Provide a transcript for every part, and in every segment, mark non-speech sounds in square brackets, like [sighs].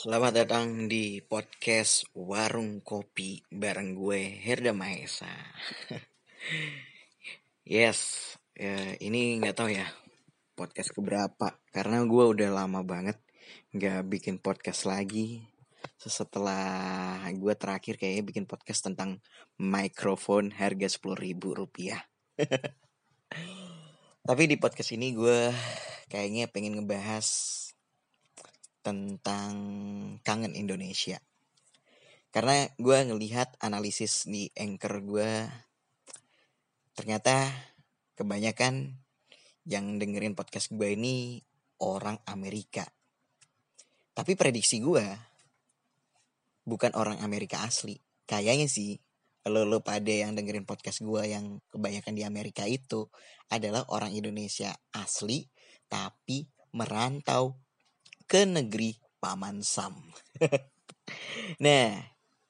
Selamat datang di podcast Warung Kopi bareng gue Herda Maesa. [laughs] yes, ya, ini nggak tahu ya podcast keberapa karena gue udah lama banget nggak bikin podcast lagi. Setelah gue terakhir kayaknya bikin podcast tentang mikrofon harga sepuluh ribu rupiah. [laughs] Tapi di podcast ini gue kayaknya pengen ngebahas tentang kangen Indonesia. Karena gue ngelihat analisis di anchor gue, ternyata kebanyakan yang dengerin podcast gue ini orang Amerika. Tapi prediksi gue bukan orang Amerika asli. Kayaknya sih lo lo pada yang dengerin podcast gue yang kebanyakan di Amerika itu adalah orang Indonesia asli tapi merantau ke negeri Paman Sam. [laughs] nah,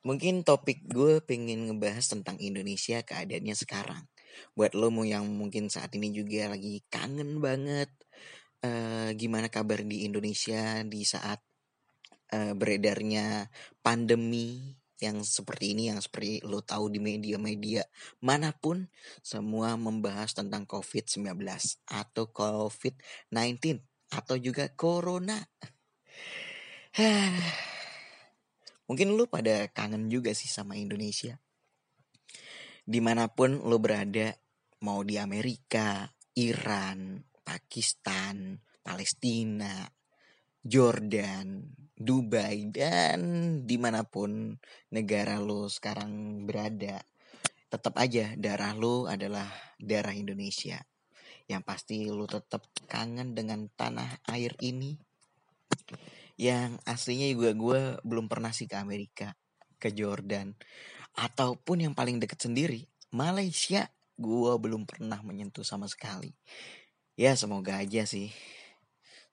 mungkin topik gue pengen ngebahas tentang Indonesia keadaannya sekarang. Buat lo yang mungkin saat ini juga lagi kangen banget uh, gimana kabar di Indonesia di saat uh, beredarnya pandemi yang seperti ini yang seperti lo tahu di media-media mana pun semua membahas tentang COVID-19 atau COVID-19 atau juga corona. [sighs] Mungkin lu pada kangen juga sih sama Indonesia. Di mana pun lu berada, mau di Amerika, Iran, Pakistan, Palestina, Jordan, Dubai, dan di mana pun negara lu sekarang berada, tetap aja darah lu adalah darah Indonesia yang pasti lu tetap kangen dengan tanah air ini. Yang aslinya juga gue belum pernah sih ke Amerika ke Jordan. Ataupun yang paling deket sendiri Malaysia gue belum pernah menyentuh sama sekali. Ya semoga aja sih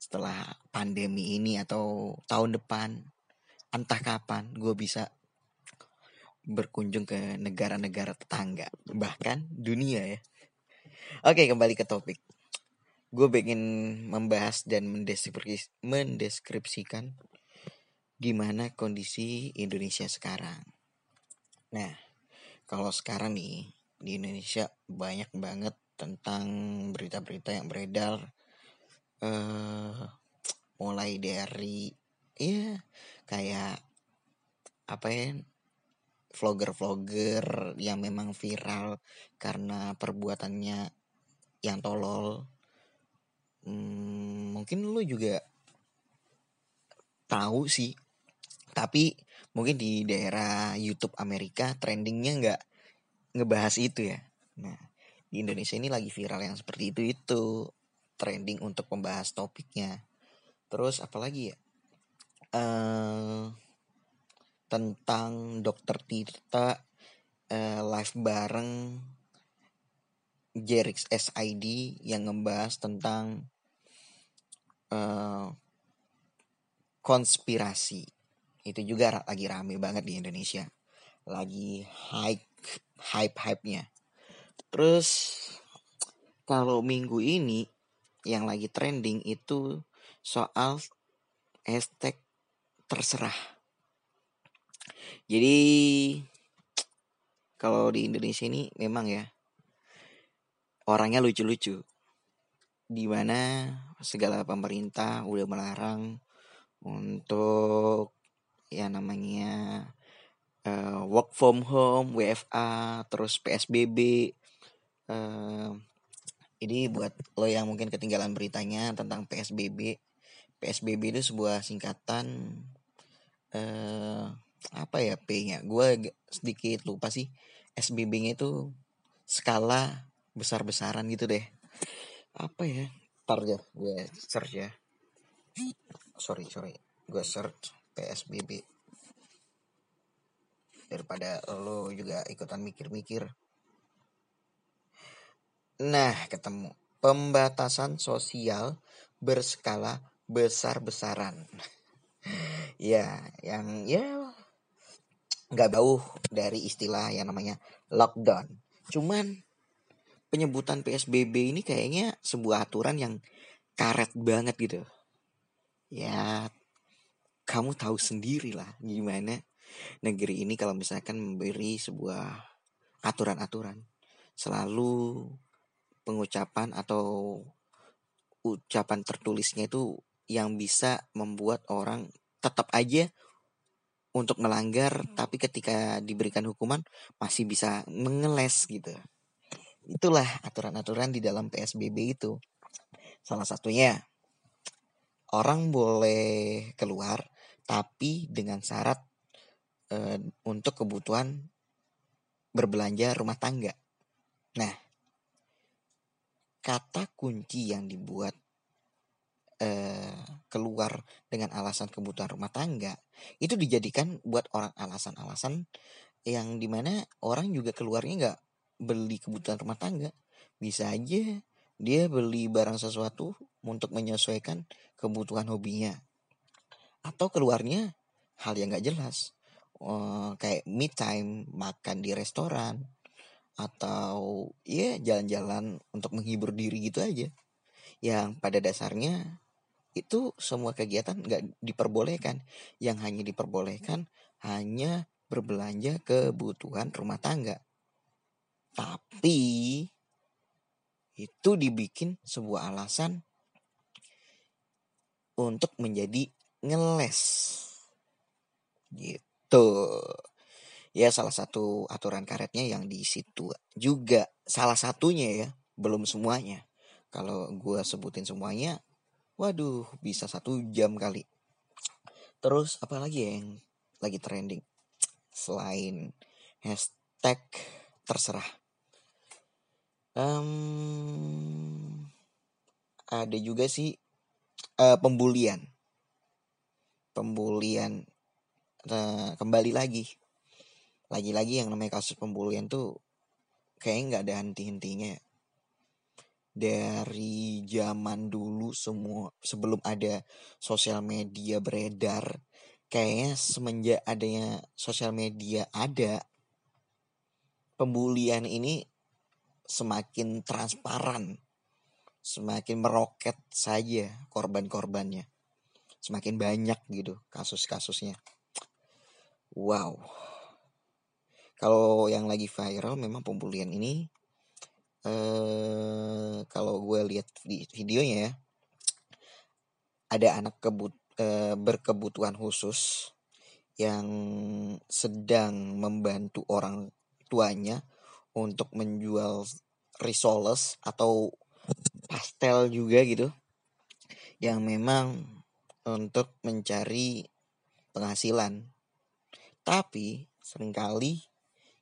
setelah pandemi ini atau tahun depan entah kapan gue bisa berkunjung ke negara-negara tetangga bahkan dunia ya Oke, kembali ke topik. Gue pengen membahas dan mendeskripsikan gimana kondisi Indonesia sekarang. Nah, kalau sekarang nih di Indonesia banyak banget tentang berita-berita yang beredar uh, mulai dari ya kayak apa ya vlogger-vlogger yang memang viral karena perbuatannya yang tolol. Hmm, mungkin lu juga tahu sih tapi mungkin di daerah YouTube Amerika trendingnya nggak ngebahas itu ya. Nah di Indonesia ini lagi viral yang seperti itu itu trending untuk membahas topiknya. Terus apalagi ya? Uh, tentang dokter Tirta uh, live bareng Jerix SID yang ngebahas tentang uh, konspirasi. Itu juga lagi rame banget di Indonesia. Lagi hype hype-hype-nya. Terus kalau minggu ini yang lagi trending itu soal hashtag terserah. Jadi kalau di Indonesia ini memang ya orangnya lucu-lucu. Di mana segala pemerintah udah melarang untuk ya namanya uh, work from home, WFA, terus PSBB. Uh, ini buat lo yang mungkin ketinggalan beritanya tentang PSBB. PSBB itu sebuah singkatan uh, apa ya P-nya? Gue sedikit lupa sih. SBB-nya itu skala besar-besaran gitu deh. Apa ya? Ntar ya gue search ya. Sorry sorry. Gue search PSBB daripada lo juga ikutan mikir-mikir. Nah ketemu. Pembatasan sosial berskala besar-besaran. [laughs] Ya yang ya nggak jauh dari istilah yang namanya lockdown cuman penyebutan PSBB ini kayaknya sebuah aturan yang karet banget gitu. Ya kamu tahu sendiri lah gimana negeri ini kalau misalkan memberi sebuah aturan-aturan selalu pengucapan atau ucapan tertulisnya itu yang bisa membuat orang tetap aja untuk melanggar tapi ketika diberikan hukuman masih bisa mengeles gitu. Itulah aturan-aturan di dalam PSBB itu. Salah satunya orang boleh keluar tapi dengan syarat e, untuk kebutuhan berbelanja rumah tangga. Nah, kata kunci yang dibuat eh, keluar dengan alasan kebutuhan rumah tangga itu dijadikan buat orang alasan-alasan yang di mana orang juga keluarnya nggak beli kebutuhan rumah tangga. Bisa aja dia beli barang sesuatu untuk menyesuaikan kebutuhan hobinya. Atau keluarnya hal yang nggak jelas. Uh, kayak me time makan di restoran atau ya jalan-jalan untuk menghibur diri gitu aja. Yang pada dasarnya itu semua kegiatan nggak diperbolehkan. Yang hanya diperbolehkan hanya berbelanja kebutuhan rumah tangga. Tapi itu dibikin sebuah alasan untuk menjadi ngeles. Gitu. Ya salah satu aturan karetnya yang di situ juga salah satunya ya, belum semuanya. Kalau gue sebutin semuanya, Waduh, bisa satu jam kali. Terus apa lagi ya yang lagi trending? Selain hashtag terserah. Um, ada juga sih uh, pembulian. Pembulian uh, kembali lagi. Lagi-lagi yang namanya kasus pembulian tuh kayaknya nggak ada henti-hentinya ya dari zaman dulu semua sebelum ada sosial media beredar. Kayaknya semenjak adanya sosial media ada pembulian ini semakin transparan semakin meroket saja korban-korbannya. Semakin banyak gitu kasus-kasusnya. Wow. Kalau yang lagi viral memang pembulian ini eh kalau gue lihat videonya ya ada anak kebut eh, berkebutuhan khusus yang sedang membantu orang tuanya untuk menjual risoles atau pastel juga gitu yang memang untuk mencari penghasilan. Tapi sering kali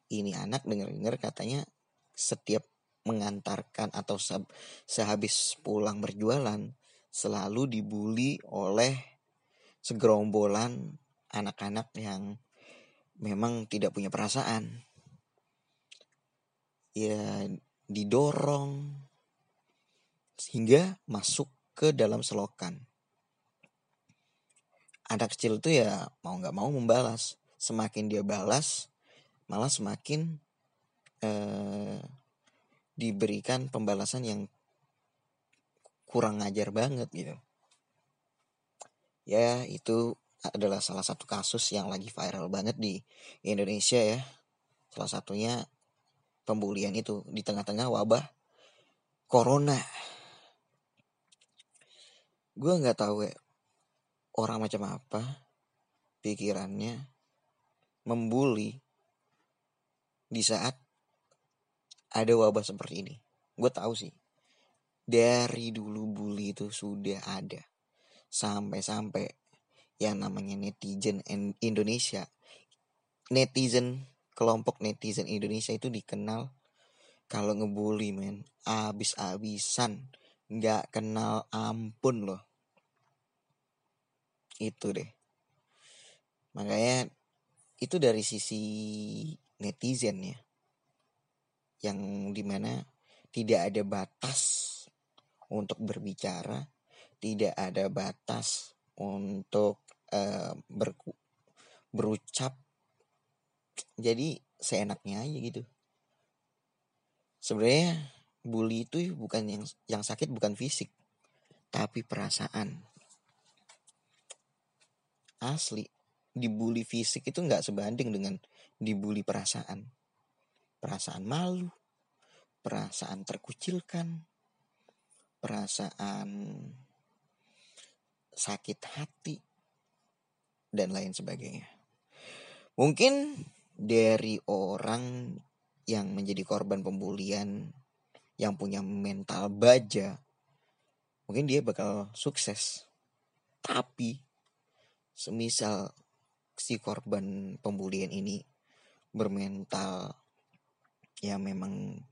ini anak dengar-dengar katanya setiap mengantarkan atau sehabis pulang berjualan selalu dibully oleh segerombolan anak-anak yang memang tidak punya perasaan. Ya didorong sehingga masuk ke dalam selokan. Anak kecil itu ya mau nggak mau membalas. Semakin dia balas, malah semakin eh, diberikan pembalasan yang kurang ngajar banget gitu. Ya, itu adalah salah satu kasus yang lagi viral banget di Indonesia ya. Salah satunya pembulian itu di tengah-tengah wabah corona. Gue nggak tahu ya orang macam apa pikirannya membuli di saat ada wabah seperti ini. Gue tahu sih. Dari dulu bully itu sudah ada. Sampai-sampai yang namanya netizen Indonesia. Netizen, kelompok netizen Indonesia itu dikenal kalau ngebully men. Abis-abisan. Gak kenal ampun loh. Itu deh. Makanya itu dari sisi netizen ya yang di mana tidak ada batas untuk berbicara, tidak ada batas untuk uh, ber, berucap. Jadi seenaknya aja gitu. Sebenarnya bully itu bukan yang yang sakit bukan fisik, tapi perasaan. asli dibully fisik itu nggak sebanding dengan dibully perasaan perasaan malu perasaan terkucilkan perasaan sakit hati dan lain sebagainya. Mungkin dari orang yang menjadi korban pembulian yang punya mental baja mungkin dia bakal sukses. Tapi semisal si korban pembulian ini bermental ya memang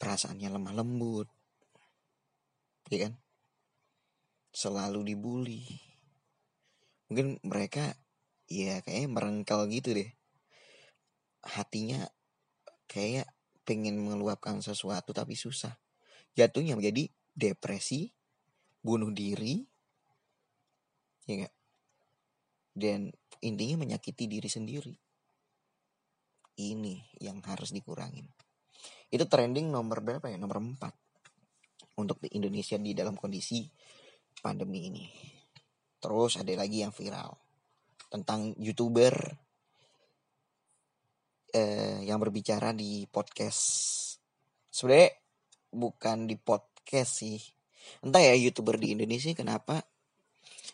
perasaannya lemah lembut. Ya kan? Selalu dibully. Mungkin mereka ya kayaknya merengkel gitu deh. Hatinya kayak pengen mengeluapkan sesuatu tapi susah. Jatuhnya menjadi depresi bunuh diri ya gak? dan intinya menyakiti diri sendiri ini yang harus dikurangin. Itu trending nomor berapa ya? Nomor 4 untuk di Indonesia di dalam kondisi pandemi ini. Terus ada lagi yang viral tentang youtuber eh, yang berbicara di podcast. Sebenarnya bukan di podcast sih. Entah ya youtuber di Indonesia kenapa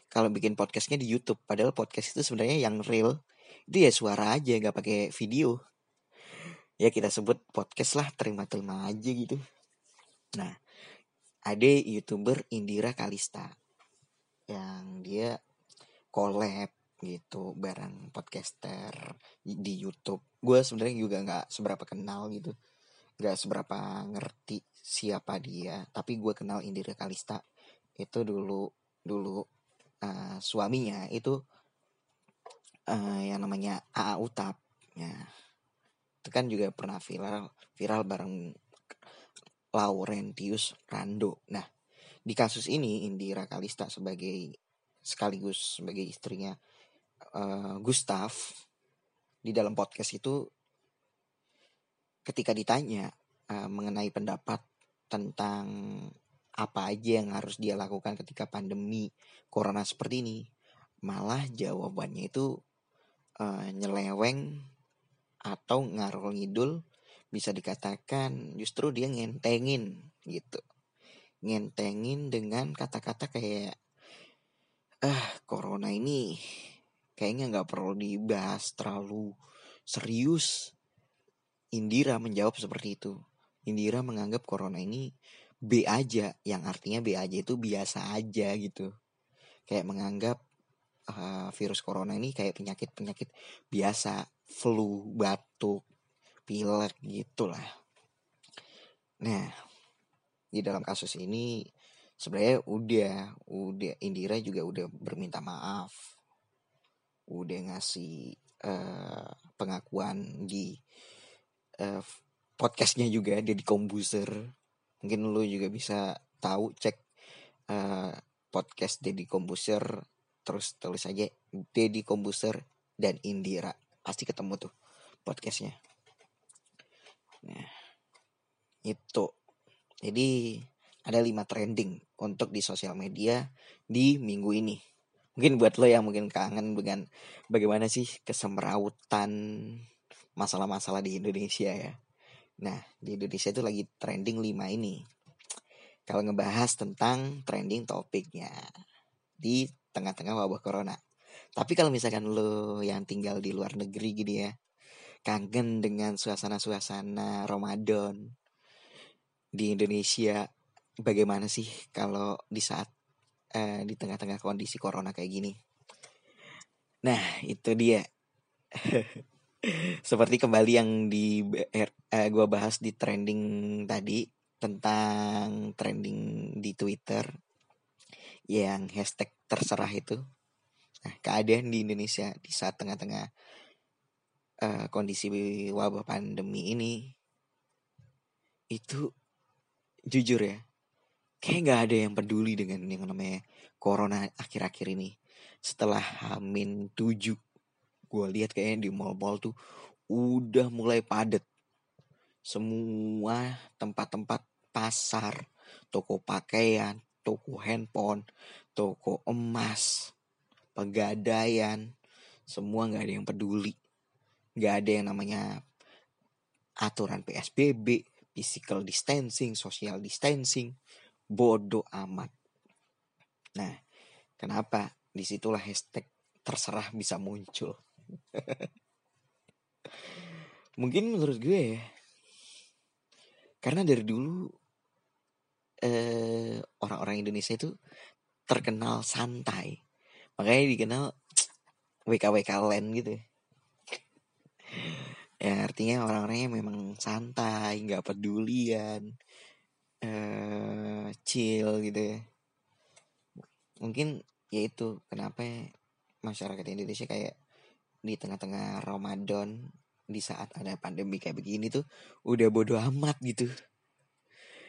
kalau bikin podcastnya di YouTube. Padahal podcast itu sebenarnya yang real. Itu ya suara aja nggak pakai video ya kita sebut podcast lah terima-terima aja gitu. Nah ada youtuber Indira Kalista yang dia collab gitu bareng podcaster di YouTube. Gue sebenarnya juga nggak seberapa kenal gitu. Nggak seberapa ngerti siapa dia tapi gue kenal Indira Kalista. Itu dulu dulu uh, suaminya itu uh, yang namanya AA Utap ya itu kan juga pernah viral viral bareng Laurentius Rando. Nah di kasus ini Indira Kalista sebagai sekaligus sebagai istrinya uh, Gustav di dalam podcast itu ketika ditanya uh, mengenai pendapat tentang apa aja yang harus dia lakukan ketika pandemi corona seperti ini malah jawabannya itu uh, nyeleweng atau ngarol ngidul bisa dikatakan justru dia ngentengin gitu. Ngentengin dengan kata-kata kayak ah corona ini kayaknya nggak perlu dibahas terlalu serius. Indira menjawab seperti itu. Indira menganggap corona ini B aja yang artinya B aja itu biasa aja gitu. Kayak menganggap uh, virus corona ini kayak penyakit-penyakit biasa flu batuk pilek gitulah. Nah di dalam kasus ini sebenarnya udah udah Indira juga udah berminta maaf. Udah ngasih uh, pengakuan di uh, podcastnya juga dia di kombuser. Mungkin lu juga bisa tahu cek uh, podcast Deddy Kombuser terus tulis aja Deddy Kombuser dan Indira. Pasti ketemu tuh podcastnya. Nah itu. Jadi ada lima trending untuk di sosial media di minggu ini. Mungkin buat lo yang mungkin kangen dengan bagaimana sih kesemrautan masalah-masalah di Indonesia ya. Nah, di Indonesia itu lagi trending 5 ini. Kalau ngebahas tentang trending topiknya di tengah-tengah wabah corona. Tapi kalau misalkan lo yang tinggal di luar negeri gini ya, kangen dengan suasana-suasana Ramadan di Indonesia, bagaimana sih kalau di saat eh, di tengah-tengah kondisi corona kayak gini? Nah, itu dia. [laughs] Seperti kembali yang di eh, gue bahas di trending tadi tentang trending di Twitter yang hashtag terserah itu. Nah, keadaan di Indonesia di saat tengah-tengah uh, kondisi wabah pandemi ini itu jujur ya kayak nggak ada yang peduli dengan yang namanya corona akhir-akhir ini setelah Hamin 7 gue lihat kayaknya di mall-mall tuh udah mulai padet semua tempat-tempat pasar toko pakaian toko handphone toko emas pegadaian semua nggak ada yang peduli. Nggak ada yang namanya aturan PSBB physical distancing social distancing. Bodoh amat. Nah kenapa di situlah hashtag terserah bisa muncul. [laughs] Mungkin menurut gue ya karena dari dulu eh, orang-orang Indonesia itu terkenal santai makanya dikenal [tsk] WKWK land gitu ya. [laughs] ya artinya orang-orangnya memang santai nggak pedulian eh chill gitu ya mungkin ya itu kenapa masyarakat Indonesia kayak di tengah-tengah Ramadan di saat ada pandemi kayak begini tuh udah bodo amat gitu.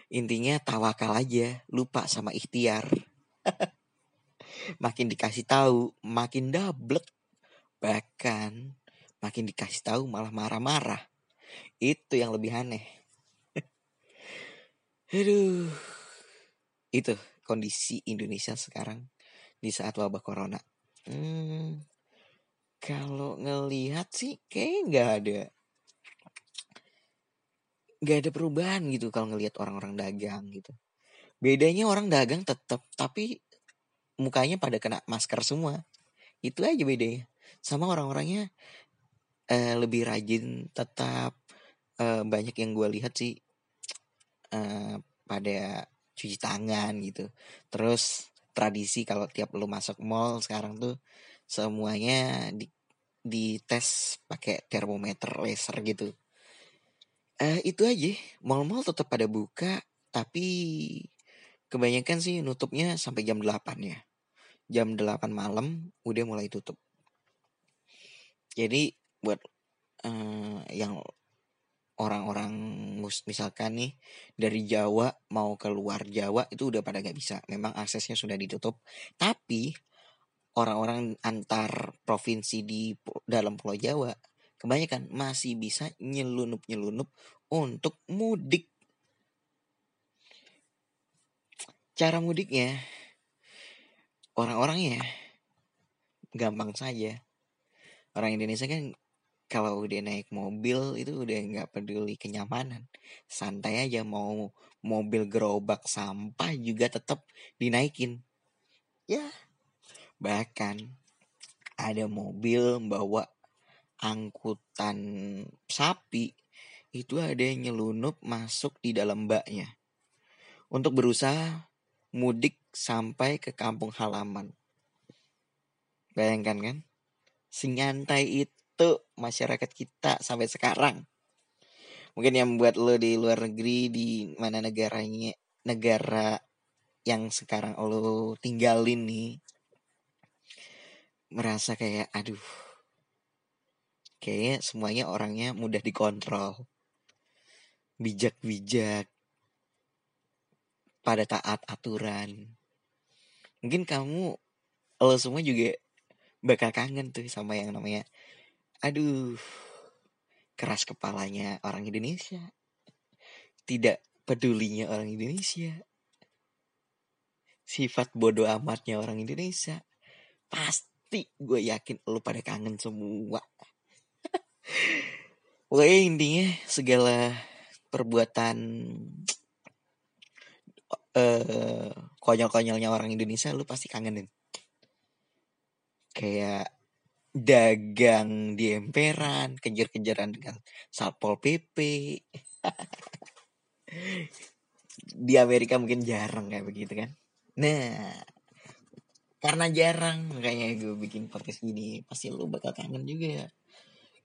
Intinya tawakal aja, lupa sama ikhtiar. [laughs] makin dikasih tahu, makin dablek. Bahkan makin dikasih tahu malah marah-marah. Itu yang lebih aneh. [laughs] Aduh. Itu kondisi Indonesia sekarang di saat wabah corona. Hmm, kalau ngelihat sih kayak nggak ada nggak ada perubahan gitu kalau ngelihat orang-orang dagang gitu. Bedanya orang dagang tetap tapi mukanya pada kena masker semua. Itu aja bedanya. Sama orang-orangnya uh, lebih rajin tetap uh, banyak yang gue lihat sih uh, pada cuci tangan gitu. Terus tradisi kalau tiap lu masuk mall sekarang tuh semuanya di dites pakai termometer laser gitu. Eh itu aja, mall-mall tetap pada buka, tapi kebanyakan sih nutupnya sampai jam 8 ya. Jam 8 malam udah mulai tutup. Jadi buat uh, yang orang-orang misalkan nih dari Jawa mau keluar Jawa itu udah pada gak bisa. Memang aksesnya sudah ditutup. Tapi orang-orang antar provinsi di dalam Pulau Jawa kebanyakan masih bisa nyelunup-nyelunup untuk mudik. Cara mudiknya orang-orangnya gampang saja. Orang Indonesia kan kalau udah naik mobil itu udah nggak peduli kenyamanan. Santai aja mau mobil gerobak sampah juga tetap dinaikin. Ya, Bahkan ada mobil bawa angkutan sapi itu ada yang nyelundup masuk di dalam baknya untuk berusaha mudik sampai ke kampung halaman. Bayangkan kan? Senyantai itu masyarakat kita sampai sekarang. Mungkin yang membuat lo di luar negeri di mana negaranya negara yang sekarang lo tinggalin nih merasa kayak aduh kayaknya semuanya orangnya mudah dikontrol bijak-bijak pada taat aturan. Mungkin kamu lo semua juga bakal kangen tuh sama yang namanya aduh keras kepalanya orang Indonesia. Tidak pedulinya orang Indonesia. Sifat bodoh amatnya orang Indonesia. Pasti gue yakin lu pada kangen semua. [laughs] Pokoknya intinya segala perbuatan uh, konyol-konyolnya orang Indonesia lu pasti kangenin. Kayak dagang di emperan, kejar-kejaran dengan Satpol PP. [laughs] di Amerika mungkin jarang kayak begitu kan. Nah, karena jarang makanya gue bikin podcast gini pasti lu bakal kangen juga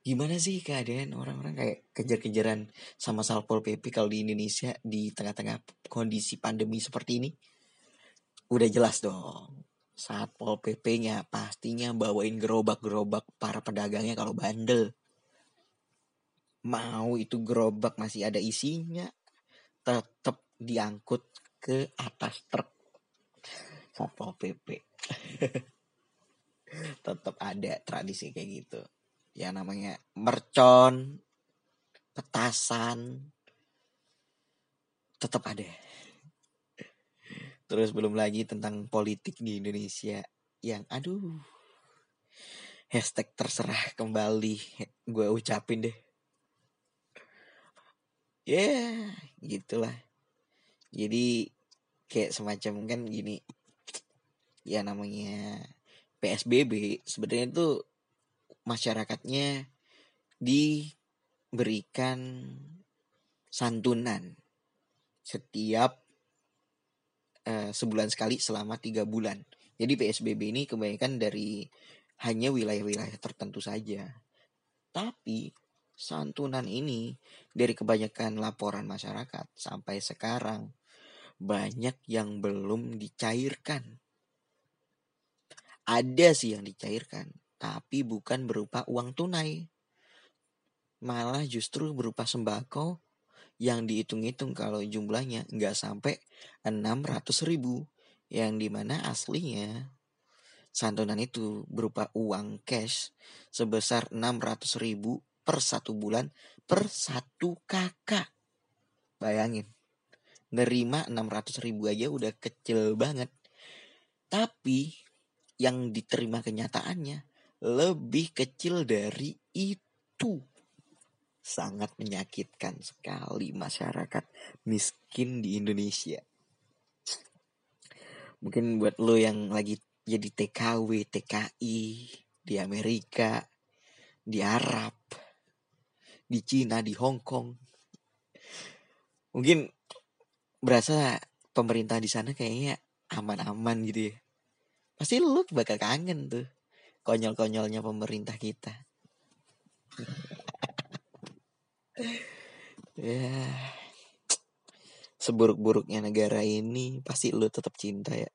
gimana sih keadaan orang-orang kayak kejar-kejaran sama Salpol PP kalau di Indonesia di tengah-tengah kondisi pandemi seperti ini? Udah jelas dong saat Pol PP-nya pastinya bawain gerobak-gerobak para pedagangnya kalau bandel. Mau itu gerobak masih ada isinya tetap diangkut ke atas truk Satpol PP [laughs] tetap ada tradisi kayak gitu ya namanya mercon petasan tetap ada. Terus belum lagi tentang politik di Indonesia yang aduh hashtag terserah kembali gue ucapin deh. Ya yeah, gitulah. Jadi kayak semacam kan gini ya namanya PSBB sebenarnya itu masyarakatnya diberikan santunan setiap uh, sebulan sekali selama tiga bulan. Jadi PSBB ini kebanyakan dari hanya wilayah-wilayah tertentu saja. Tapi santunan ini dari kebanyakan laporan masyarakat sampai sekarang banyak yang belum dicairkan. Ada sih yang dicairkan, tapi bukan berupa uang tunai. Malah justru berupa sembako yang dihitung-hitung kalau jumlahnya nggak sampai 600 ribu. Yang di mana aslinya santunan itu berupa uang cash sebesar 600 ribu per satu bulan per satu kakak. Bayangin, nerima 600 ribu aja udah kecil banget. Tapi yang diterima kenyataannya lebih kecil dari itu. Sangat menyakitkan sekali masyarakat miskin di Indonesia. Mungkin buat lo yang lagi jadi TKW, TKI di Amerika, di Arab, di Cina, di Hong Kong. Mungkin berasa pemerintah di sana kayaknya aman-aman gitu ya. Pasti lu bakal kangen tuh konyol-konyolnya pemerintah kita. [laughs] ya seburuk-buruknya negara ini pasti lu tetap cinta ya.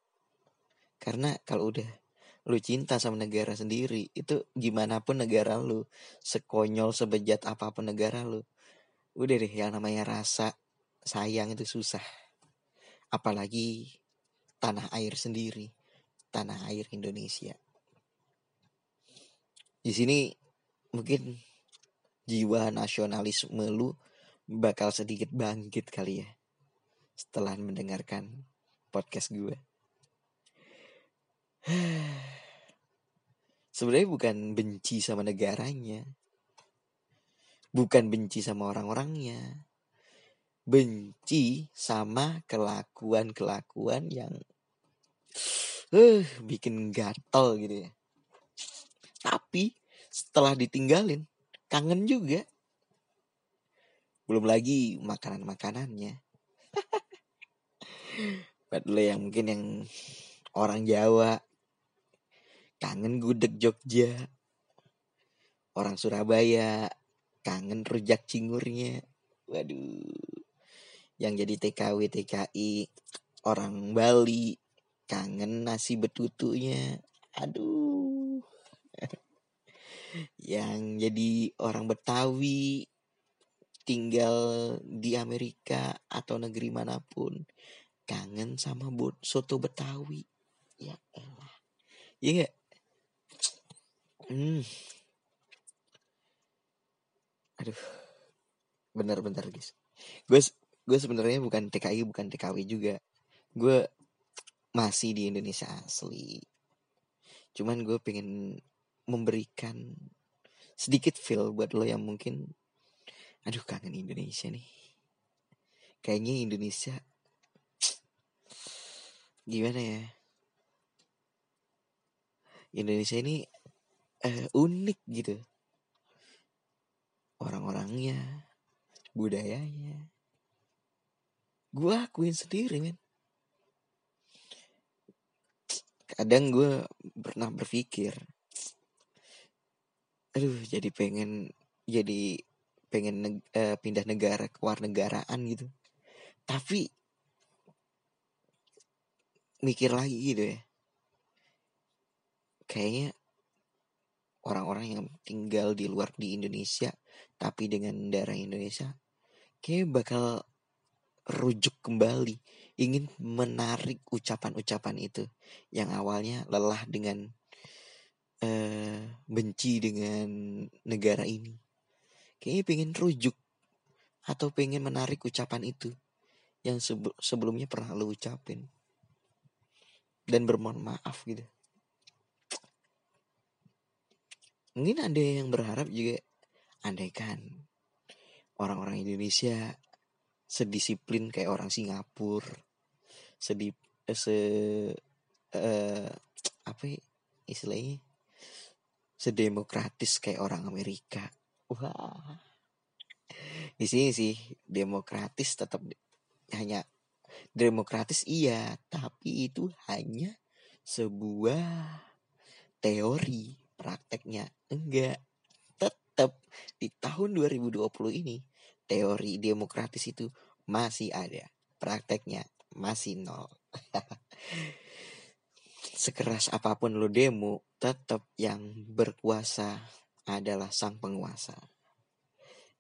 Karena kalau udah lu cinta sama negara sendiri itu gimana pun negara lu sekonyol sebejat apa pun negara lu udah deh yang namanya rasa sayang itu susah apalagi tanah air sendiri tanah air Indonesia di sini mungkin jiwa nasionalisme lu bakal sedikit bangkit kali ya setelah mendengarkan podcast gue [sighs] sebenarnya bukan benci sama negaranya bukan benci sama orang-orangnya benci sama kelakuan-kelakuan yang uh, [sighs] bikin gatel gitu ya. Tapi setelah ditinggalin kangen juga. Belum lagi makanan-makanannya. Buat lo yang mungkin yang orang Jawa. Kangen gudeg Jogja. Orang Surabaya. Kangen rujak cingurnya. Waduh. Yang jadi TKW TKI orang Bali. Kangen nasi betutunya. Aduh [laughs] yang jadi orang Betawi tinggal di Amerika atau negeri mana pun kangen sama soto Betawi ya elah iya gak Hmm. Aduh. Benar-benar guys. Gue gue sebenarnya bukan TKI bukan TKW juga. Gue masih di Indonesia asli. Cuman gue pengen memberikan sedikit feel buat lo yang mungkin aduh kangen Indonesia nih. Kayaknya Indonesia [tsk] gimana ya? Indonesia ini eh, unik gitu orang-orangnya budayanya gue akuin sendiri men kadang gue pernah berpikir aduh jadi pengen jadi pengen neg uh, pindah negara ke luar negaraan gitu. Tapi mikir lagi gitu ya. Kayaknya orang-orang yang tinggal di luar di Indonesia tapi dengan darah Indonesia kayak bakal rujuk kembali ingin menarik ucapan-ucapan itu yang awalnya lelah dengan uh, benci dengan negara ini. Kayaknya pengen rujuk atau pengen menarik ucapan itu yang sebelumnya pernah lo ucapin. Dan bermohon maaf gitu. Mungkin ada yang berharap juga andaikan orang-orang Indonesia sedisiplin kayak orang Singapura sedip eh, se eh, apa ya, istilahnya sedemokratis kayak orang Amerika. Wah. Di sini sih demokratis tetap hanya demokratis iya tapi itu hanya sebuah teori prakteknya enggak. Tetap di tahun 2020 ini teori demokratis itu masih ada prakteknya masih nol. [laughs] Sekeras apa pun lo demo tetap yang berkuasa adalah sang penguasa.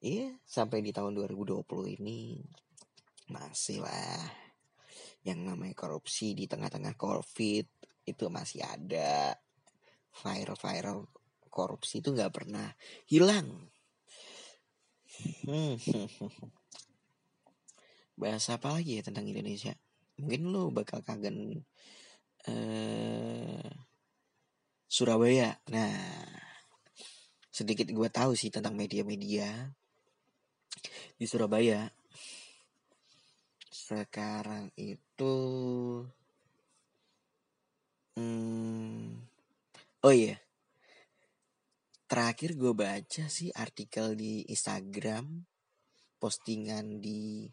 Iya, sampai di tahun 2020 ini masih lah yang namanya korupsi di tengah-tengah covid itu masih ada. Viral-viral korupsi itu nggak pernah hilang. Hmm. bahasa apa lagi ya tentang Indonesia? Mungkin lo bakal kangen uh, Surabaya. Nah sedikit gue tahu sih tentang media-media di Surabaya. Sekarang itu hmm, oh iya. Terakhir gue baca sih artikel di Instagram postingan di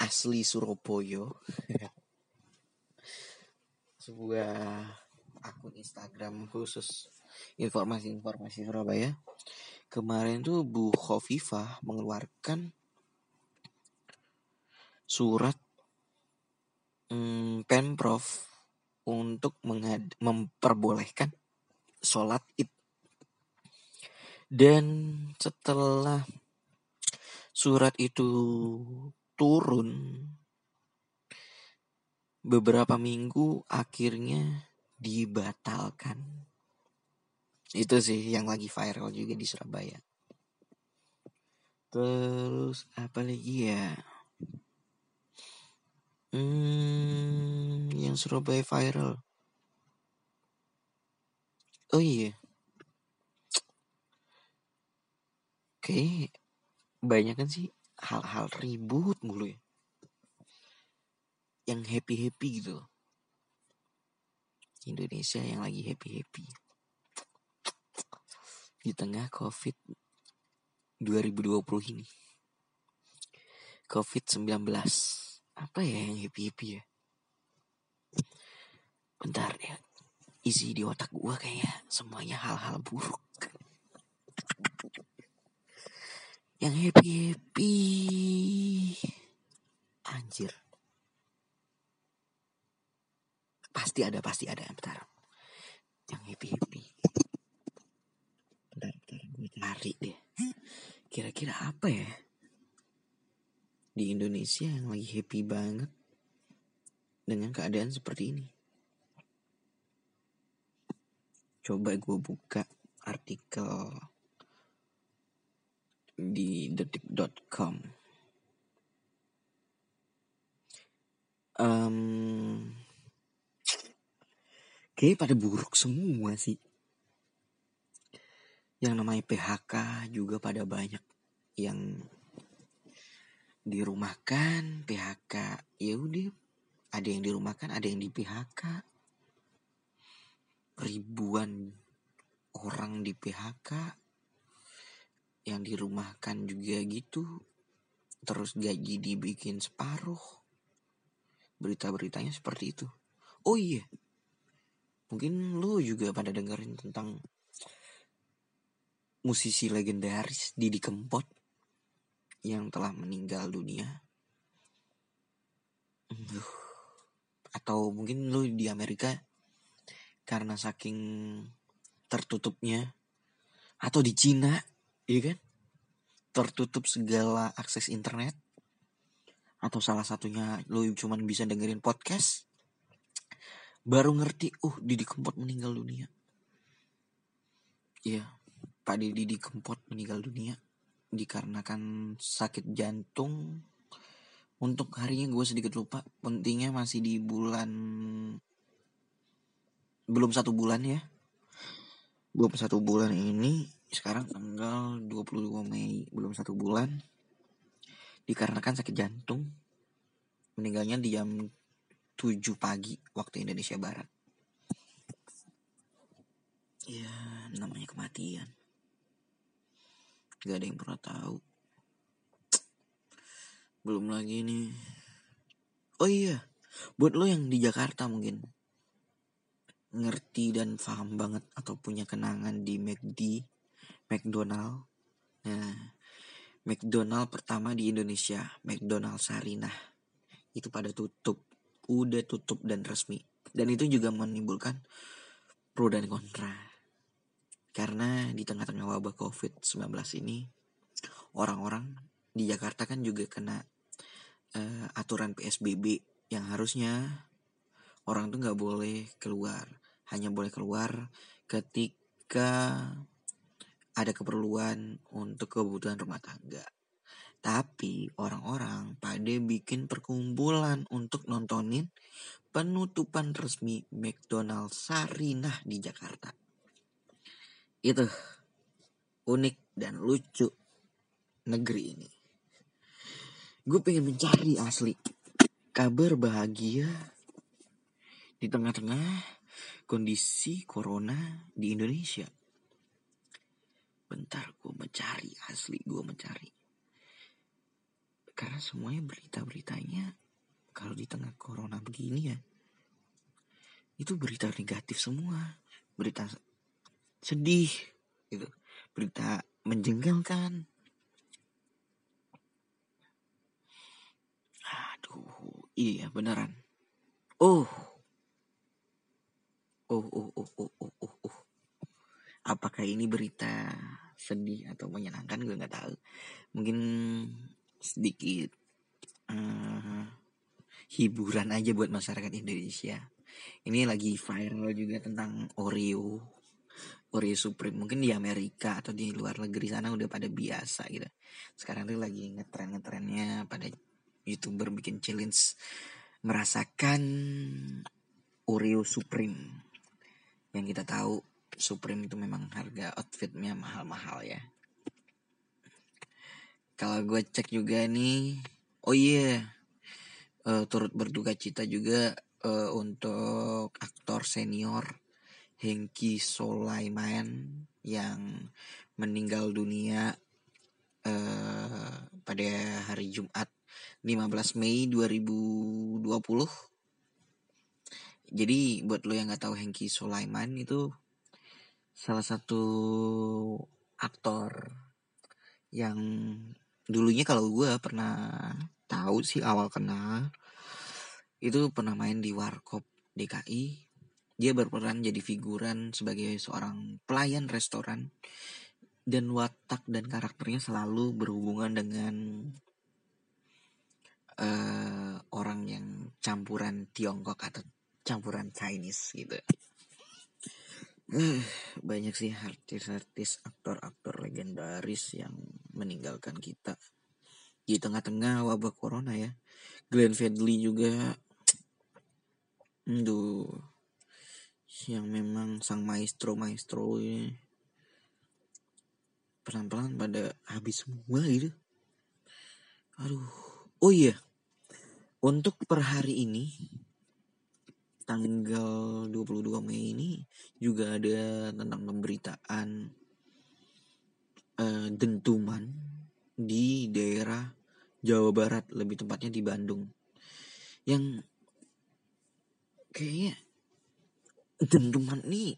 asli Surabaya. [laughs] Sebuah akun Instagram khusus. Informasi-informasi Surabaya. Kemarin tuh Bu Khofifah mengeluarkan surat hmm, Pemprov untuk mengad memperbolehkan sholat id. Dan setelah surat itu turun beberapa minggu akhirnya dibatalkan itu sih yang lagi viral juga di Surabaya. Terus apa lagi ya? Hmm, yang Surabaya viral. Oh iya. Oke, banyak kan sih hal-hal ribut mulu ya. Yang happy-happy gitu. Indonesia yang lagi happy-happy di tengah COVID 2020 ini. COVID-19. Apa ya yang happy-happy ya? Bentar ya. Isi di otak gue kayak semuanya hal-hal buruk. yang happy-happy. Anjir. Pasti ada, pasti ada. Bentar. Yang happy-happy cari deh. Kira-kira apa ya? Di Indonesia yang lagi happy banget dengan keadaan seperti ini. Coba gue buka artikel di detik.com. Um, kayak pada buruk semua sih. Yang namanya PHK juga pada banyak yang dirumahkan PHK ya udah. Ada yang dirumahkan ada yang di PHK ribuan orang di PHK yang dirumahkan juga gitu. Terus gaji dibikin separuh. Berita-beritanya seperti itu. Oh iya mungkin lo juga pada dengerin tentang musisi legendaris Didi Kempot yang telah meninggal dunia. Atau mungkin lu di Amerika karena saking tertutupnya atau di Cina, iya kan? Tertutup segala akses internet atau salah satunya lu cuman bisa dengerin podcast baru ngerti uh Didi Kempot meninggal dunia. Iya, Pak Didi Kempot meninggal dunia dikarenakan sakit jantung. Untuk harinya gue sedikit lupa, pentingnya masih di bulan belum satu bulan ya. belum satu bulan ini sekarang tanggal 22 Mei belum satu bulan dikarenakan sakit jantung meninggalnya di jam 7 pagi waktu Indonesia Barat. Ya namanya kematian. Gak ada yang pernah tahu. Belum lagi nih oh iya buat lo yang di Jakarta mungkin. Ngerti dan paham banget atau punya kenangan di McD, McDonald. Nah, McDonald pertama di Indonesia, McDonald Sarinah. Itu pada tutup, udah tutup dan resmi. Dan itu juga menimbulkan pro dan kontra. Karena di tengah-tengah wabah COVID-19 ini, orang-orang di Jakarta kan juga kena uh, aturan PSBB yang harusnya orang tuh nggak boleh keluar hanya boleh keluar ketika ada keperluan untuk kebutuhan rumah tangga. Tapi orang-orang pada bikin perkumpulan untuk nontonin penutupan resmi McDonald Sarinah di Jakarta. Itu unik dan lucu negeri ini. Gue pengen mencari asli kabar bahagia di tengah-tengah kondisi corona di Indonesia. Bentar gue mencari, asli gue mencari. Karena semuanya berita-beritanya kalau di tengah corona begini ya, itu berita negatif semua. Berita sedih, gitu. berita menjengkelkan. Aduh, iya beneran. Oh, oh oh oh oh oh oh oh apakah ini berita sedih atau menyenangkan gue nggak tahu mungkin sedikit uh, hiburan aja buat masyarakat Indonesia. Ini lagi viral juga tentang Oreo Oreo Supreme. Mungkin di Amerika atau di luar negeri sana udah pada biasa gitu. Sekarang tuh lagi ngetren ngetrennya pada youtuber bikin challenge merasakan Oreo Supreme. Yang kita tahu Supreme itu memang harga outfitnya mahal-mahal ya kalau gue cek juga nih oh iya yeah, uh, turut berduka cita juga uh, untuk aktor senior Hengki Solaiman yang meninggal dunia uh, pada hari Jumat 15 Mei 2020 jadi buat lo yang nggak tahu Hengki Sulaiman itu salah satu aktor yang dulunya kalau gue pernah tahu sih awal kenal itu pernah main di Warkop DKI dia berperan jadi figuran sebagai seorang pelayan restoran dan watak dan karakternya selalu berhubungan dengan uh, orang yang campuran Tiongkok atau campuran Chinese gitu. [clears throat] Banyak sih artis-artis, aktor-aktor legendaris yang meninggalkan kita di tengah-tengah wabah corona ya. Glenn Fredly juga, [tsk] aduh, yang memang sang maestro maestro ini pelan-pelan pada habis semua gitu. Aduh, oh iya, untuk per hari ini tanggal 22 Mei ini juga ada tentang pemberitaan uh, dentuman di daerah Jawa Barat, lebih tepatnya di Bandung. Yang kayaknya dentuman nih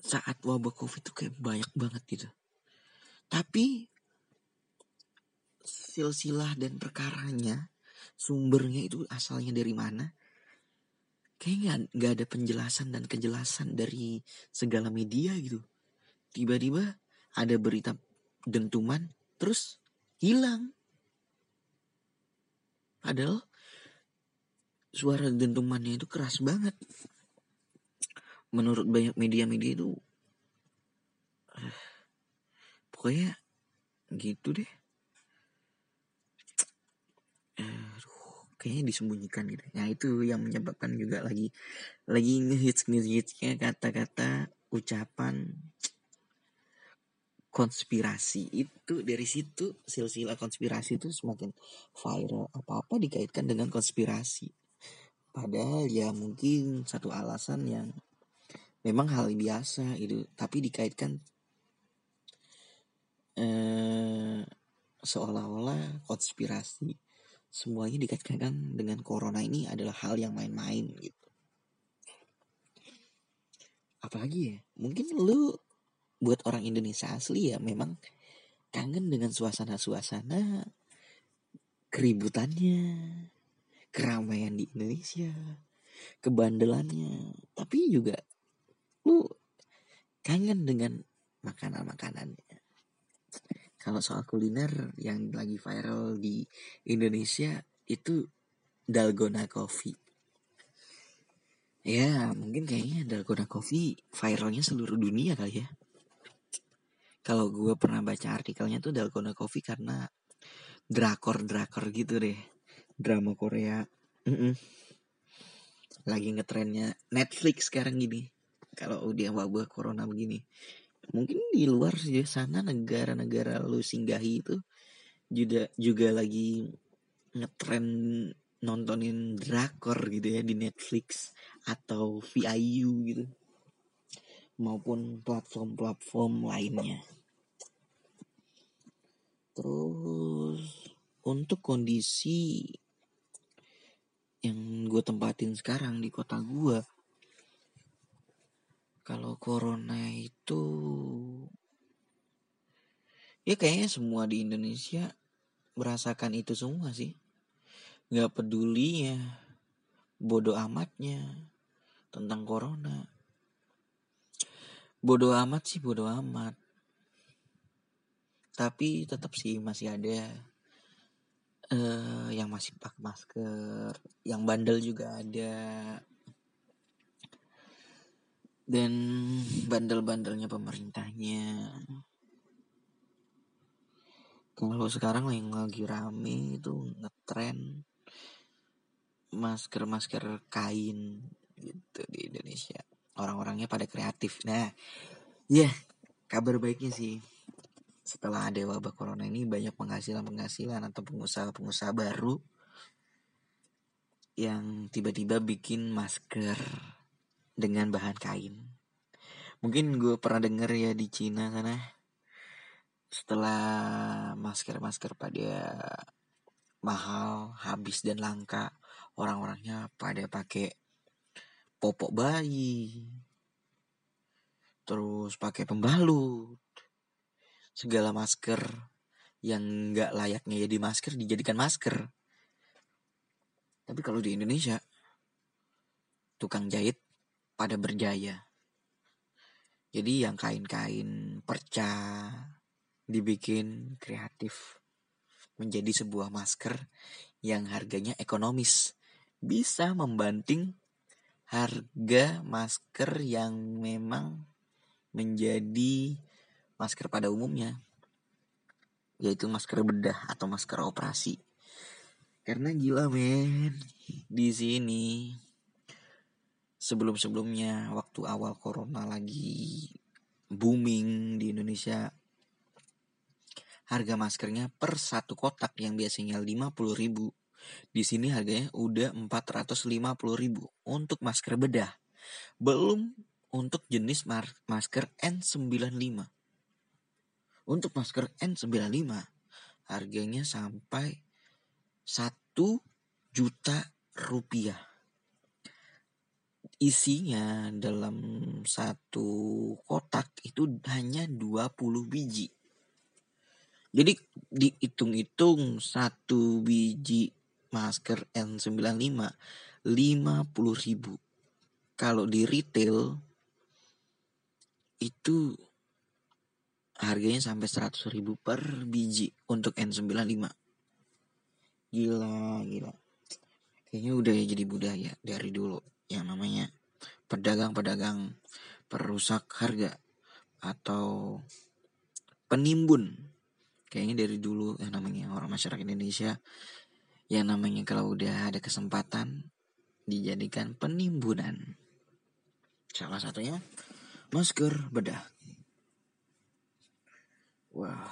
saat wabah covid itu kayak banyak banget gitu. Tapi silsilah dan perkaranya sumbernya itu asalnya dari mana kayaknya nggak ada penjelasan dan kejelasan dari segala media gitu. Tiba-tiba ada berita dentuman terus hilang. Padahal suara dentumannya itu keras banget. Menurut banyak media-media itu uh, pokoknya gitu deh. Kayaknya disembunyikan gitu. Nah itu yang menyebabkan juga lagi lagi ngehits ngehitsnya kata-kata ucapan konspirasi itu dari situ silsilah konspirasi itu semakin viral apa-apa dikaitkan dengan konspirasi padahal ya mungkin satu alasan yang memang hal biasa itu tapi dikaitkan eh, seolah-olah konspirasi semuanya dikaitkan dengan corona ini adalah hal yang main-main gitu apalagi ya mungkin lu buat orang Indonesia asli ya memang kangen dengan suasana-suasana keributannya, keramaian di Indonesia, kebandelannya. Tapi juga lu kangen dengan makanan-makanannya. Kalau soal kuliner yang lagi viral di Indonesia itu dalgona coffee. Ya, mungkin kayaknya dalgona coffee viralnya seluruh dunia kali ya. Kalau gue pernah baca artikelnya tuh Dalgona Coffee karena drakor-drakor gitu deh. Drama Korea. Mm -mm. lagi ngetrennya Netflix sekarang gini. Kalau udah wabah corona begini mungkin di luar sana negara-negara lu singgahi itu juga juga lagi ngetren nontonin drakor gitu ya di Netflix atau VIU gitu maupun platform-platform lainnya. Terus untuk kondisi yang gue tempatin sekarang di kota gue, kalau corona itu ya kayaknya semua di Indonesia merasakan itu semua sih. Gak peduli ya, bodoh amatnya tentang corona. Bodoh amat sih bodoh amat. Tapi tetap sih masih ada uh, yang masih pakai masker yang bandel juga ada dan bandel-bandelnya pemerintahnya. Kalau sekarang yang lagi rame itu ngetren masker-masker kain gitu di Indonesia. Orang-orangnya pada kreatif. Nah, ya yeah, kabar baiknya sih setelah ada wabah corona ini banyak penghasilan-penghasilan atau pengusaha-pengusaha baru yang tiba-tiba bikin masker dengan bahan kain. Mungkin gue pernah denger ya di Cina sana setelah masker-masker pada mahal, habis dan langka, orang-orangnya pada pakai popok bayi. Terus pakai pembalut. Segala masker yang nggak layaknya jadi masker dijadikan masker. Tapi kalau di Indonesia tukang jahit pada berjaya. Jadi yang kain-kain perca dibikin kreatif menjadi sebuah masker yang harganya ekonomis. Bisa membanting harga masker yang memang menjadi masker pada umumnya yaitu masker bedah atau masker operasi. Karena gila men di sini sebelum-sebelumnya waktu awal corona lagi booming di Indonesia harga maskernya per satu kotak yang biasanya 50 ribu di sini harganya udah 450 ribu untuk masker bedah. Belum untuk jenis masker N95. Untuk masker N95 harganya sampai 1 juta rupiah. Isinya dalam satu kotak itu hanya 20 biji. Jadi dihitung-hitung satu biji masker N95 50 ribu. Kalau di retail itu harganya sampai 100 ribu per biji untuk N95. Gila, gila. Kayaknya udah ya jadi budaya dari dulu yang namanya pedagang-pedagang perusak harga atau penimbun. Kayaknya dari dulu yang namanya orang masyarakat Indonesia yang namanya kalau udah ada kesempatan dijadikan penimbunan. Salah satunya masker bedah. Wah,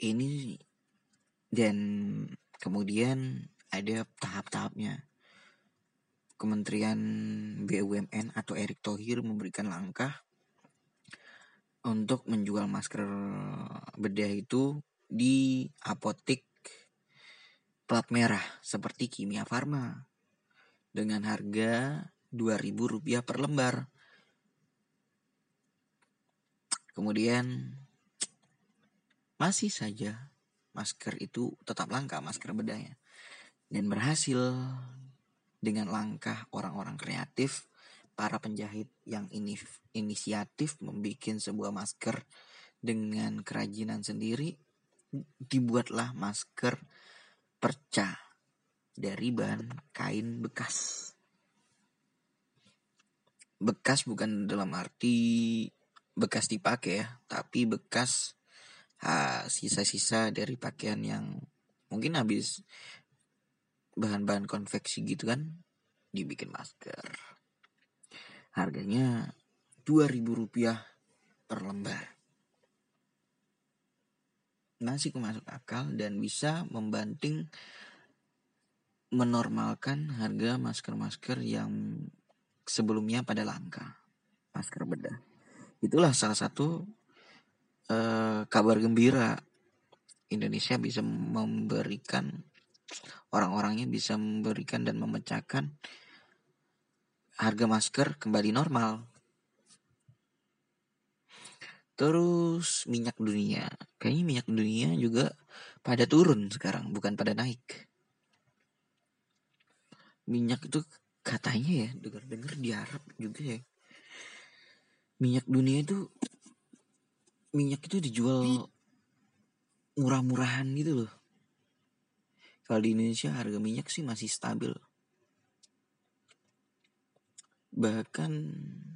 ini dan kemudian ada tahap-tahapnya. Kementerian BUMN atau Erick Thohir memberikan langkah untuk menjual masker bedah itu di apotik plat merah seperti Kimia Farma dengan harga Rp2.000 per lembar. Kemudian masih saja masker itu tetap langka masker bedahnya dan berhasil dengan langkah orang-orang kreatif, para penjahit yang ini inisiatif membuat sebuah masker dengan kerajinan sendiri, dibuatlah masker perca dari bahan kain bekas. Bekas bukan dalam arti bekas dipakai ya, tapi bekas sisa-sisa dari pakaian yang mungkin habis bahan-bahan konveksi gitu kan dibikin masker. Harganya 2000 rupiah per lembar. Masih masuk akal dan bisa membanting menormalkan harga masker-masker yang sebelumnya pada langka. Masker bedah. Itulah salah satu uh, kabar gembira Indonesia bisa memberikan orang-orangnya bisa memberikan dan memecahkan harga masker kembali normal. Terus minyak dunia. Kayaknya minyak dunia juga pada turun sekarang, bukan pada naik. Minyak itu katanya ya, dengar-dengar di Arab juga ya. Minyak dunia itu minyak itu dijual murah-murahan gitu loh. Kalau di Indonesia harga minyak sih masih stabil. Bahkan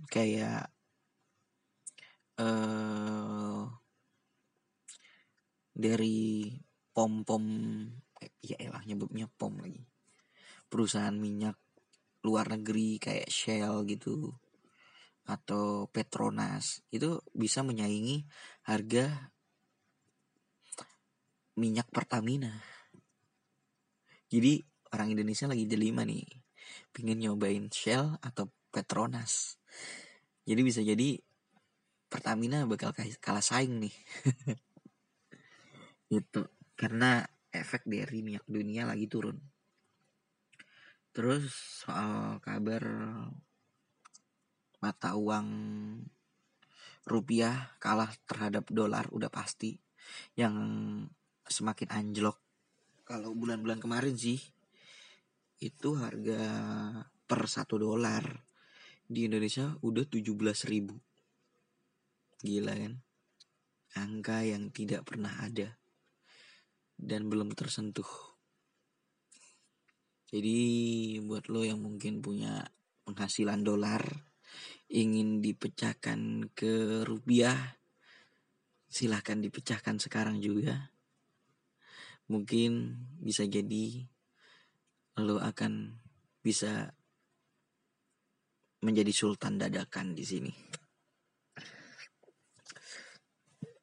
kayak uh, dari pom-pom eh, ya elah nyebutnya pom lagi. Perusahaan minyak luar negeri kayak Shell gitu atau Petronas itu bisa menyaingi harga minyak Pertamina jadi orang Indonesia lagi delima nih. Pingin nyobain Shell atau Petronas. Jadi bisa jadi Pertamina bakal kalah saing nih. [laughs] itu karena efek dari minyak dunia lagi turun. Terus soal kabar mata uang rupiah kalah terhadap dolar udah pasti yang semakin anjlok kalau bulan-bulan kemarin sih itu harga per satu dolar di Indonesia udah 17 ribu. Gila kan? Angka yang tidak pernah ada dan belum tersentuh. Jadi buat lo yang mungkin punya penghasilan dolar ingin dipecahkan ke rupiah silahkan dipecahkan sekarang juga mungkin bisa jadi lo akan bisa menjadi sultan dadakan di sini.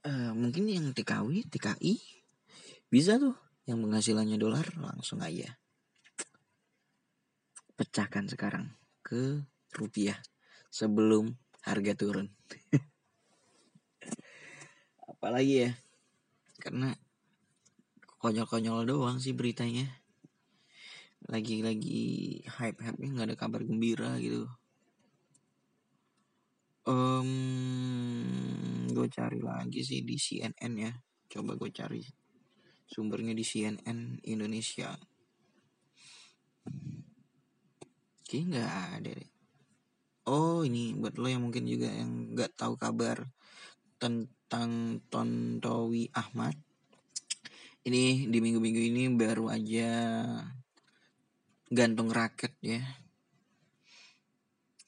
Uh, mungkin yang TKW, TKI bisa tuh yang penghasilannya dolar langsung aja pecahkan sekarang ke rupiah sebelum harga turun. [laughs] Apalagi ya, karena konyol-konyol doang sih beritanya. Lagi-lagi hype-hype-nya nggak ada kabar gembira gitu. Um, gue cari lagi sih di CNN ya. Coba gue cari sumbernya di CNN Indonesia. Kayaknya nggak ada deh. Oh ini buat lo yang mungkin juga yang nggak tahu kabar tentang Tontowi Ahmad ini di minggu-minggu ini baru aja gantung raket ya.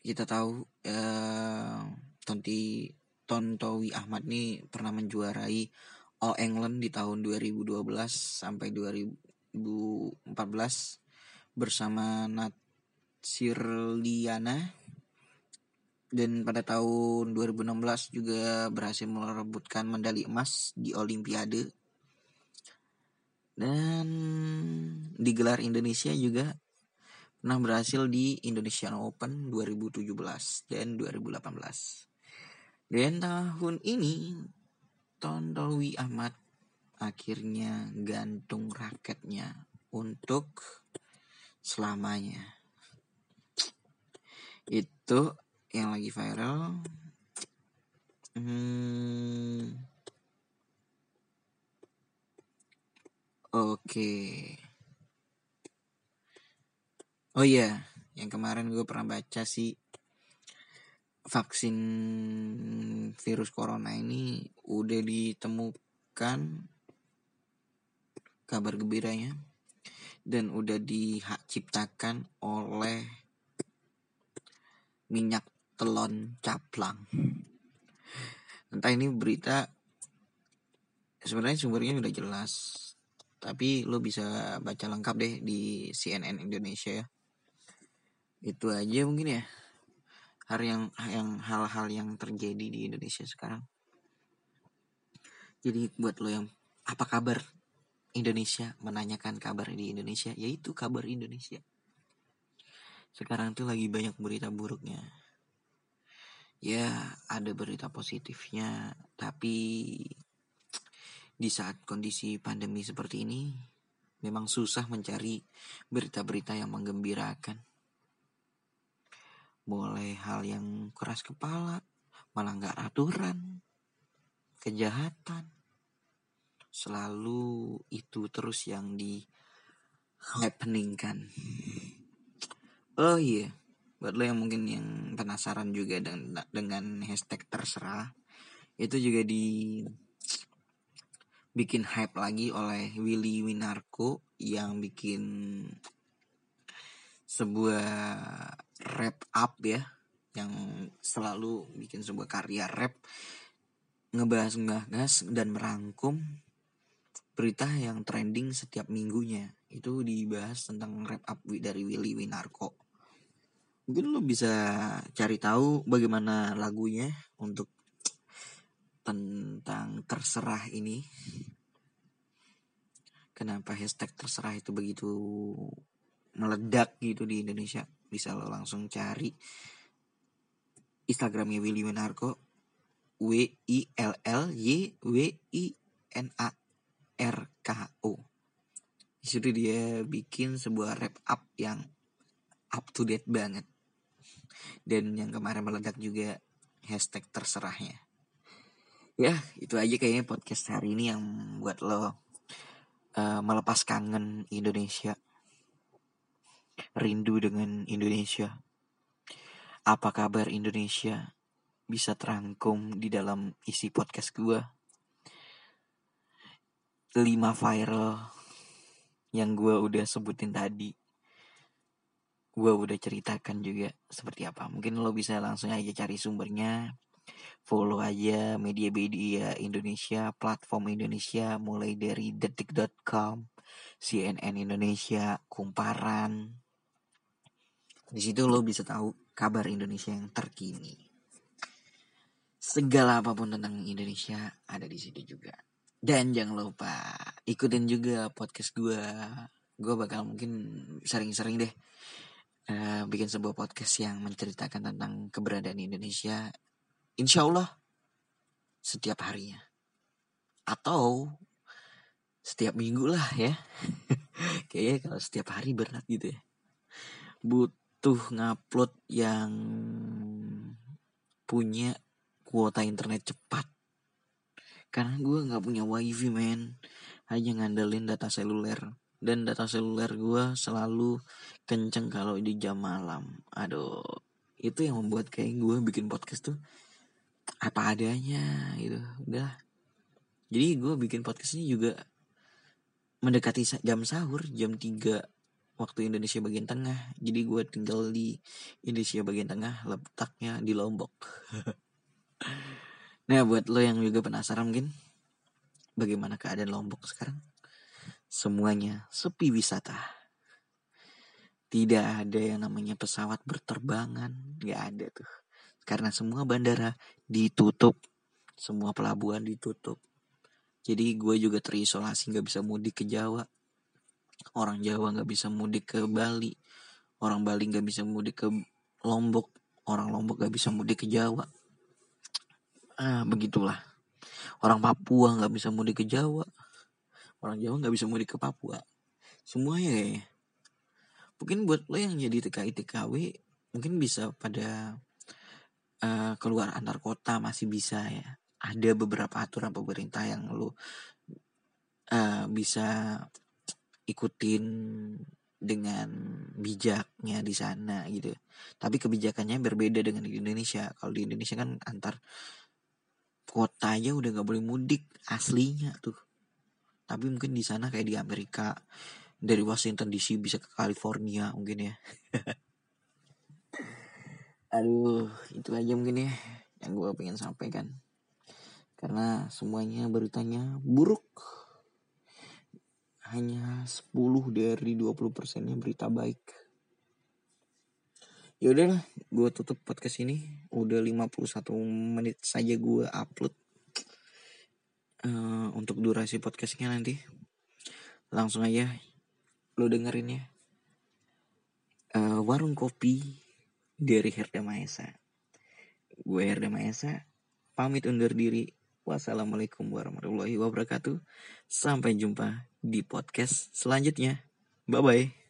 Kita tahu eh, Tonti Tontowi Ahmad ini pernah menjuarai All England di tahun 2012 sampai 2014 bersama Nat Sirliana dan pada tahun 2016 juga berhasil merebutkan medali emas di Olimpiade dan digelar Indonesia juga pernah berhasil di Indonesian Open 2017 dan 2018 dan tahun ini Tontowi Ahmad akhirnya gantung raketnya untuk selamanya. Itu yang lagi viral. Hmm. Oke oh iya yang kemarin gue pernah baca sih vaksin virus corona ini udah ditemukan kabar gembiranya dan udah diciptakan oleh minyak telon caplang. Entah ini berita sebenarnya sumbernya udah jelas, tapi lo bisa baca lengkap deh di CNN Indonesia ya. Itu aja mungkin ya. Hal yang yang hal-hal yang terjadi di Indonesia sekarang. Jadi buat lo yang apa kabar Indonesia menanyakan kabar di Indonesia yaitu kabar Indonesia. Sekarang tuh lagi banyak berita buruknya ya ada berita positifnya tapi di saat kondisi pandemi seperti ini memang susah mencari berita-berita yang menggembirakan. Mulai hal yang keras kepala malah nggak aturan kejahatan. Selalu itu terus yang di happening kan oh iya yeah buat lo yang mungkin yang penasaran juga dengan dengan hashtag terserah itu juga di bikin hype lagi oleh Willy Winarko yang bikin sebuah rap up ya yang selalu bikin sebuah karya rap ngebahas ngebahas dan merangkum berita yang trending setiap minggunya. Itu dibahas tentang rap up dari Willy Winarko mungkin lo bisa cari tahu bagaimana lagunya untuk tentang terserah ini. Kenapa hashtag terserah itu begitu meledak gitu di Indonesia? Bisa lo langsung cari. Instagramnya Willy Winarko. W I L L Y W I N A R K O. Di situ dia bikin sebuah rap up yang up to date banget. Dan yang kemarin meledak juga hashtag terserahnya ya itu aja kayaknya podcast hari ini yang buat lo uh, melepas kangen Indonesia rindu dengan Indonesia apa kabar Indonesia bisa terangkum di dalam isi podcast gue lima viral yang gue udah sebutin tadi gue udah ceritakan juga seperti apa. Mungkin lo bisa langsung aja cari sumbernya. Follow aja media-media Indonesia, platform Indonesia, mulai dari detik.com, CNN Indonesia, Kumparan. Di situ lo bisa tahu kabar Indonesia yang terkini. Segala apa pun tentang Indonesia ada di situ juga. Dan jangan lupa ikutin juga podcast gue. Gue bakal mungkin sering-sering deh uh, bikin sebuah podcast yang menceritakan tentang keberadaan Indonesia, insya Allah setiap harinya. Atau setiap minggu lah ya. [laughs] Kayaknya kalau setiap hari berat gitu ya. Butuh ngupload yang punya kuota internet cepat. Karena gue gak punya wifi men. Hanya ngandelin data seluler dan data seluler gue selalu kenceng kalau di jam malam aduh itu yang membuat kayak gue bikin podcast tuh apa adanya gitu. Udah jadi gue bikin podcast ini juga mendekati jam sahur jam 3 waktu Indonesia bagian tengah. Jadi gue tinggal di Indonesia bagian tengah letaknya di Lombok. [laughs] Nah buat lo yang juga penasaran mungkin bagaimana keadaan Lombok sekarang? Semuanya sepi wisata. Tidak ada yang namanya pesawat berterbangan, nggak ada tuh. Karena semua bandara ditutup. Semua pelabuhan ditutup. Jadi gue juga terisolasi nggak bisa mudik ke Jawa. Orang Jawa nggak bisa mudik ke Bali. Orang Bali nggak bisa mudik ke Lombok. Orang Lombok nggak bisa mudik ke Jawa. Ah begitulah. Orang Papua nggak bisa mudik ke Jawa. Orang Jawa nggak bisa mudik ke Papua. Semuanya kayaknya. Mungkin buat lo yang jadi TKI TKW mungkin bisa pada uh, keluar antar kota masih bisa ya ada beberapa aturan pemerintah yang lo uh, bisa ikutin dengan bijaknya di sana gitu. Tapi kebijakannya berbeda dengan di Indonesia. Kalau di Indonesia kan antar kota aja udah nggak boleh mudik aslinya tuh. Tapi mungkin di sana kayak di Amerika dari Washington DC bisa ke California mungkin ya. [laughs] Aduh, itu aja mungkin ya yang gue pengen sampaikan. Karena semuanya beritanya buruk. Hanya 10 dari 20 persennya berita baik. Ya udahlah gue tutup podcast ini. Udah 51 menit saja gue upload. Uh, untuk durasi podcastnya nanti. Langsung aja lo dengerin ya. Uh, warung kopi dari Herda Maesa gue Herda Maesa pamit undur diri Wassalamualaikum warahmatullahi wabarakatuh. Sampai jumpa di podcast selanjutnya. Bye bye.